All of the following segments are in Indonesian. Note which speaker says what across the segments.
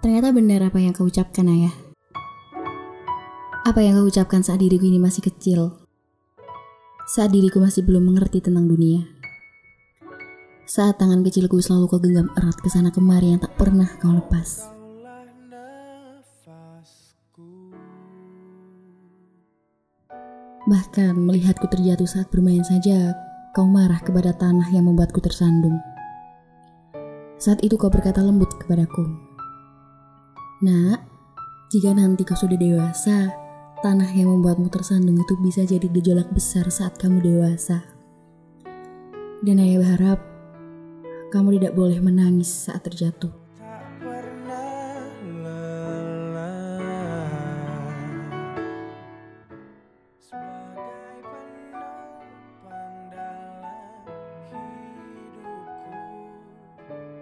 Speaker 1: Ternyata benar apa yang kau ucapkan, Ayah. Apa yang kau ucapkan saat diriku ini masih kecil. Saat diriku masih belum mengerti tentang dunia. Saat tangan kecilku selalu kau genggam erat ke sana kemari yang tak pernah kau lepas. Bahkan melihatku terjatuh saat bermain saja, kau marah kepada tanah yang membuatku tersandung. Saat itu kau berkata lembut kepadaku, Nak, jika nanti kau sudah dewasa, tanah yang membuatmu tersandung itu bisa jadi gejolak besar saat kamu dewasa. Dan ayah berharap kamu tidak boleh menangis saat terjatuh.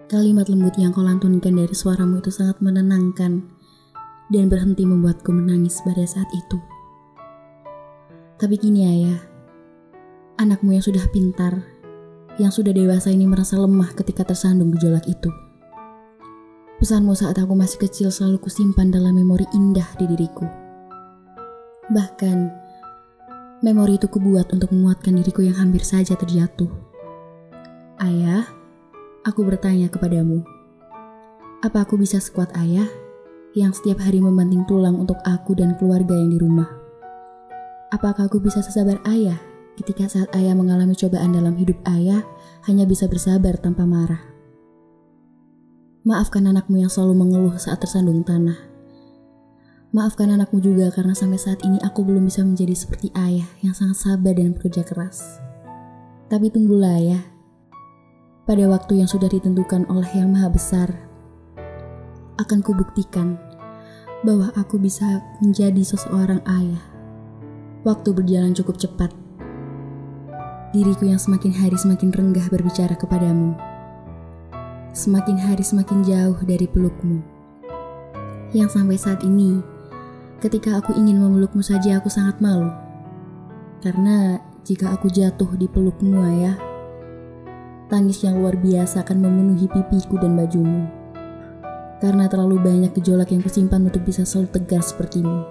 Speaker 1: Kalimat lembut yang kau lantunkan dari suaramu itu sangat menenangkan dan berhenti membuatku menangis pada saat itu. Tapi kini ayah, anakmu yang sudah pintar, yang sudah dewasa ini merasa lemah ketika tersandung gejolak itu. Pesanmu saat aku masih kecil selalu kusimpan dalam memori indah di diriku. Bahkan, memori itu kubuat untuk menguatkan diriku yang hampir saja terjatuh. Ayah, Aku bertanya kepadamu, apa aku bisa sekuat ayah yang setiap hari membanting tulang untuk aku dan keluarga yang di rumah? Apakah aku bisa sesabar ayah ketika saat ayah mengalami cobaan dalam hidup ayah hanya bisa bersabar tanpa marah? Maafkan anakmu yang selalu mengeluh saat tersandung tanah. Maafkan anakmu juga karena sampai saat ini aku belum bisa menjadi seperti ayah yang sangat sabar dan bekerja keras. Tapi tunggulah ya, pada waktu yang sudah ditentukan oleh Yang Maha Besar, akan kubuktikan bahwa aku bisa menjadi seseorang ayah. Waktu berjalan cukup cepat. Diriku yang semakin hari semakin renggah berbicara kepadamu. Semakin hari semakin jauh dari pelukmu. Yang sampai saat ini, ketika aku ingin memelukmu saja aku sangat malu. Karena jika aku jatuh di pelukmu ayah, Tangis yang luar biasa akan memenuhi pipiku dan bajumu. Karena terlalu banyak gejolak yang kusimpan untuk bisa selalu tegar sepertimu.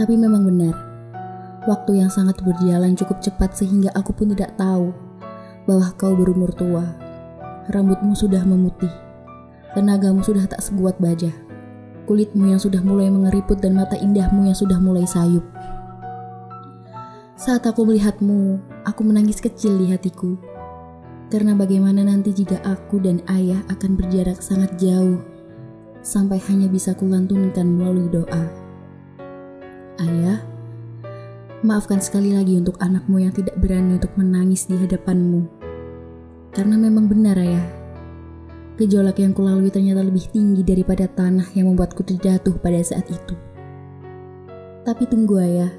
Speaker 1: Tapi memang benar, waktu yang sangat berjalan cukup cepat sehingga aku pun tidak tahu bahwa kau berumur tua. Rambutmu sudah memutih, tenagamu sudah tak sekuat baja, kulitmu yang sudah mulai mengeriput dan mata indahmu yang sudah mulai sayup. Saat aku melihatmu, aku menangis kecil di hatiku karena bagaimana nanti jika aku dan ayah akan berjarak sangat jauh, sampai hanya bisa kulantunkan melalui doa. Ayah, maafkan sekali lagi untuk anakmu yang tidak berani untuk menangis di hadapanmu. Karena memang benar ayah, gejolak yang kulalui ternyata lebih tinggi daripada tanah yang membuatku terjatuh pada saat itu. Tapi tunggu ayah,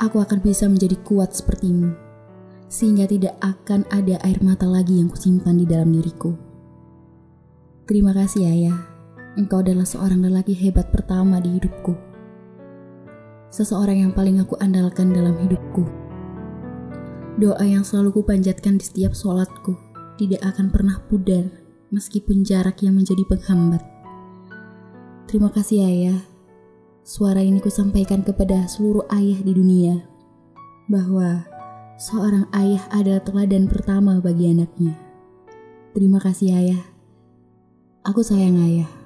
Speaker 1: aku akan bisa menjadi kuat sepertimu sehingga tidak akan ada air mata lagi yang kusimpan di dalam diriku. Terima kasih ayah, engkau adalah seorang lelaki hebat pertama di hidupku. Seseorang yang paling aku andalkan dalam hidupku. Doa yang selalu kupanjatkan di setiap sholatku tidak akan pernah pudar meskipun jarak yang menjadi penghambat. Terima kasih ayah, suara ini kusampaikan kepada seluruh ayah di dunia bahwa seorang ayah adalah teladan pertama bagi anaknya. Terima kasih ayah. Aku sayang ayah.